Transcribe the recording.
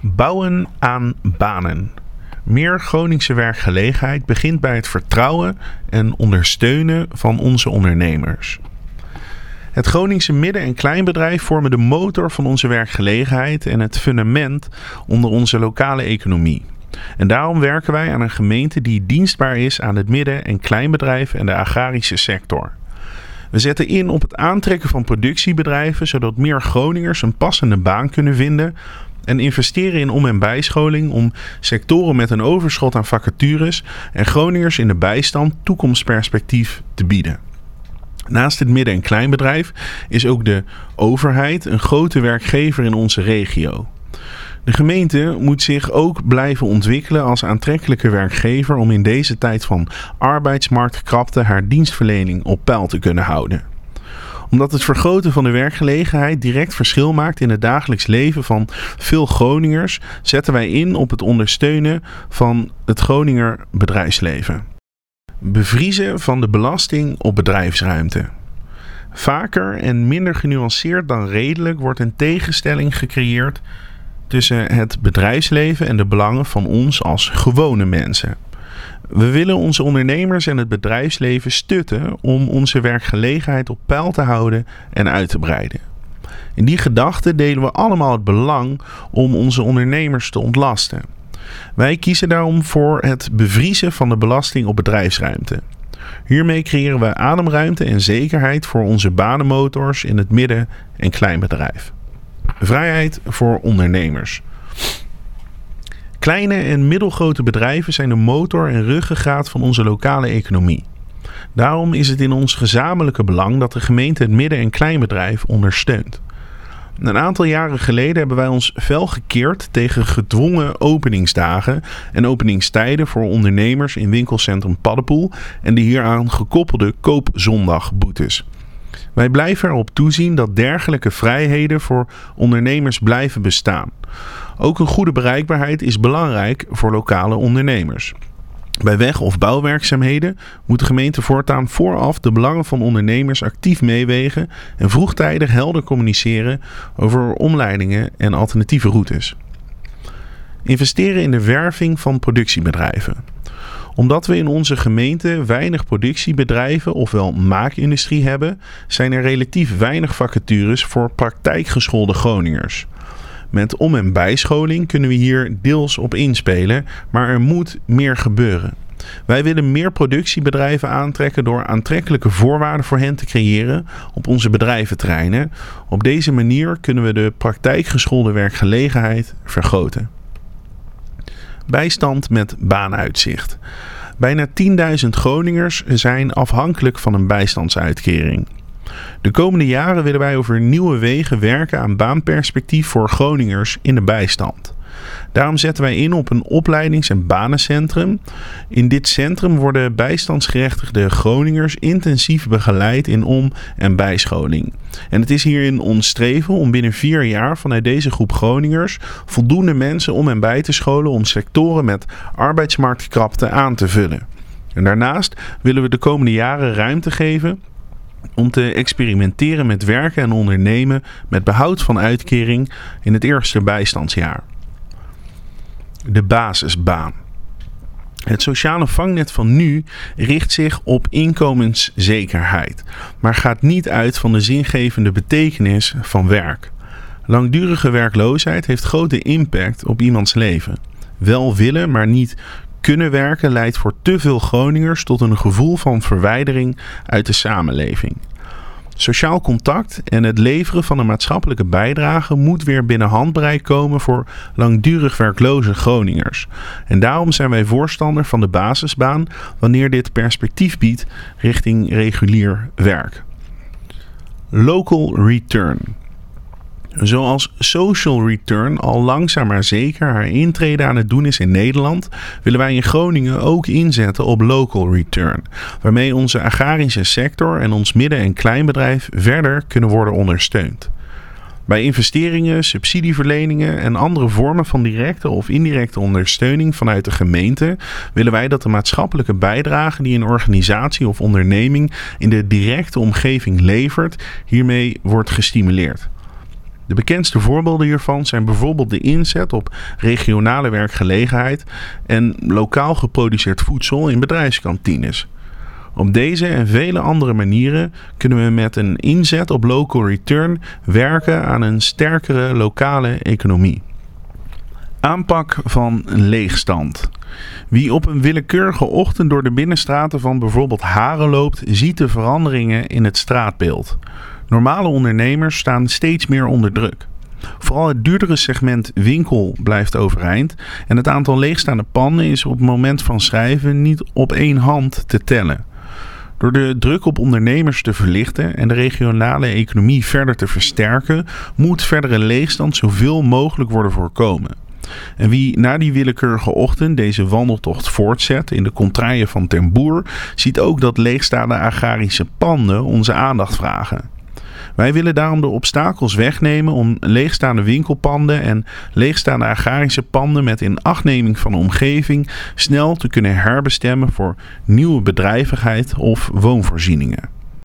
Bouwen aan banen. Meer Groningse werkgelegenheid begint bij het vertrouwen en ondersteunen van onze ondernemers. Het Groningse midden- en kleinbedrijf vormen de motor van onze werkgelegenheid en het fundament onder onze lokale economie. En daarom werken wij aan een gemeente die dienstbaar is aan het midden- en kleinbedrijf en de agrarische sector. We zetten in op het aantrekken van productiebedrijven, zodat meer Groningers een passende baan kunnen vinden. En investeren in om- en bijscholing om sectoren met een overschot aan vacatures en Groningers in de bijstand toekomstperspectief te bieden. Naast het midden- en kleinbedrijf is ook de overheid een grote werkgever in onze regio. De gemeente moet zich ook blijven ontwikkelen als aantrekkelijke werkgever om in deze tijd van arbeidsmarktkrapte haar dienstverlening op peil te kunnen houden. Omdat het vergroten van de werkgelegenheid direct verschil maakt in het dagelijks leven van veel Groningers, zetten wij in op het ondersteunen van het Groninger bedrijfsleven. Bevriezen van de belasting op bedrijfsruimte. Vaker en minder genuanceerd dan redelijk wordt een tegenstelling gecreëerd tussen het bedrijfsleven en de belangen van ons als gewone mensen. We willen onze ondernemers en het bedrijfsleven stutten om onze werkgelegenheid op peil te houden en uit te breiden. In die gedachte delen we allemaal het belang om onze ondernemers te ontlasten. Wij kiezen daarom voor het bevriezen van de belasting op bedrijfsruimte. Hiermee creëren we ademruimte en zekerheid voor onze banenmotors in het midden- en kleinbedrijf. Vrijheid voor ondernemers. Kleine en middelgrote bedrijven zijn de motor en ruggengraat van onze lokale economie. Daarom is het in ons gezamenlijke belang dat de gemeente het midden- en kleinbedrijf ondersteunt. Een aantal jaren geleden hebben wij ons fel gekeerd tegen gedwongen openingsdagen en openingstijden voor ondernemers in winkelcentrum Paddenpoel en de hieraan gekoppelde koopzondagboetes. Wij blijven erop toezien dat dergelijke vrijheden voor ondernemers blijven bestaan. Ook een goede bereikbaarheid is belangrijk voor lokale ondernemers. Bij weg- of bouwwerkzaamheden moet de gemeente voortaan vooraf de belangen van ondernemers actief meewegen en vroegtijdig helder communiceren over omleidingen en alternatieve routes. Investeren in de werving van productiebedrijven omdat we in onze gemeente weinig productiebedrijven ofwel maakindustrie hebben, zijn er relatief weinig vacatures voor praktijkgeschoolde Groningers. Met om- en bijscholing kunnen we hier deels op inspelen, maar er moet meer gebeuren. Wij willen meer productiebedrijven aantrekken door aantrekkelijke voorwaarden voor hen te creëren op onze bedrijventerreinen. Op deze manier kunnen we de praktijkgeschoolde werkgelegenheid vergroten. Bijstand met baanuitzicht. Bijna 10.000 Groningers zijn afhankelijk van een bijstandsuitkering. De komende jaren willen wij over nieuwe wegen werken aan baanperspectief voor Groningers in de bijstand. Daarom zetten wij in op een opleidings- en banencentrum. In dit centrum worden bijstandsgerechtigde Groningers intensief begeleid in om- en bijscholing. En het is hierin ons streven om binnen vier jaar vanuit deze groep Groningers voldoende mensen om en bij te scholen om sectoren met arbeidsmarktkrapte aan te vullen. En daarnaast willen we de komende jaren ruimte geven om te experimenteren met werken en ondernemen met behoud van uitkering in het eerste bijstandsjaar. De basisbaan. Het sociale vangnet van nu richt zich op inkomenszekerheid, maar gaat niet uit van de zingevende betekenis van werk. Langdurige werkloosheid heeft grote impact op iemands leven. Wel willen, maar niet kunnen werken leidt voor te veel Groningers tot een gevoel van verwijdering uit de samenleving. Sociaal contact en het leveren van een maatschappelijke bijdrage moet weer binnen handbereik komen voor langdurig werkloze Groningers. En daarom zijn wij voorstander van de basisbaan wanneer dit perspectief biedt richting regulier werk. Local return. Zoals social return al langzaam maar zeker haar intrede aan het doen is in Nederland, willen wij in Groningen ook inzetten op local return, waarmee onze agrarische sector en ons midden- en kleinbedrijf verder kunnen worden ondersteund. Bij investeringen, subsidieverleningen en andere vormen van directe of indirecte ondersteuning vanuit de gemeente willen wij dat de maatschappelijke bijdrage die een organisatie of onderneming in de directe omgeving levert, hiermee wordt gestimuleerd. De bekendste voorbeelden hiervan zijn bijvoorbeeld de inzet op regionale werkgelegenheid en lokaal geproduceerd voedsel in bedrijfskantines. Op deze en vele andere manieren kunnen we met een inzet op local return werken aan een sterkere lokale economie. Aanpak van leegstand. Wie op een willekeurige ochtend door de binnenstraten van bijvoorbeeld Haren loopt, ziet de veranderingen in het straatbeeld. Normale ondernemers staan steeds meer onder druk. Vooral het duurdere segment winkel blijft overeind en het aantal leegstaande panden is op het moment van schrijven niet op één hand te tellen. Door de druk op ondernemers te verlichten en de regionale economie verder te versterken, moet verdere leegstand zoveel mogelijk worden voorkomen. En wie na die willekeurige ochtend deze wandeltocht voortzet in de contraien van Ten Boer, ziet ook dat leegstaande agrarische panden onze aandacht vragen. Wij willen daarom de obstakels wegnemen om leegstaande winkelpanden en leegstaande agrarische panden met inachtneming van de omgeving snel te kunnen herbestemmen voor nieuwe bedrijvigheid of woonvoorzieningen.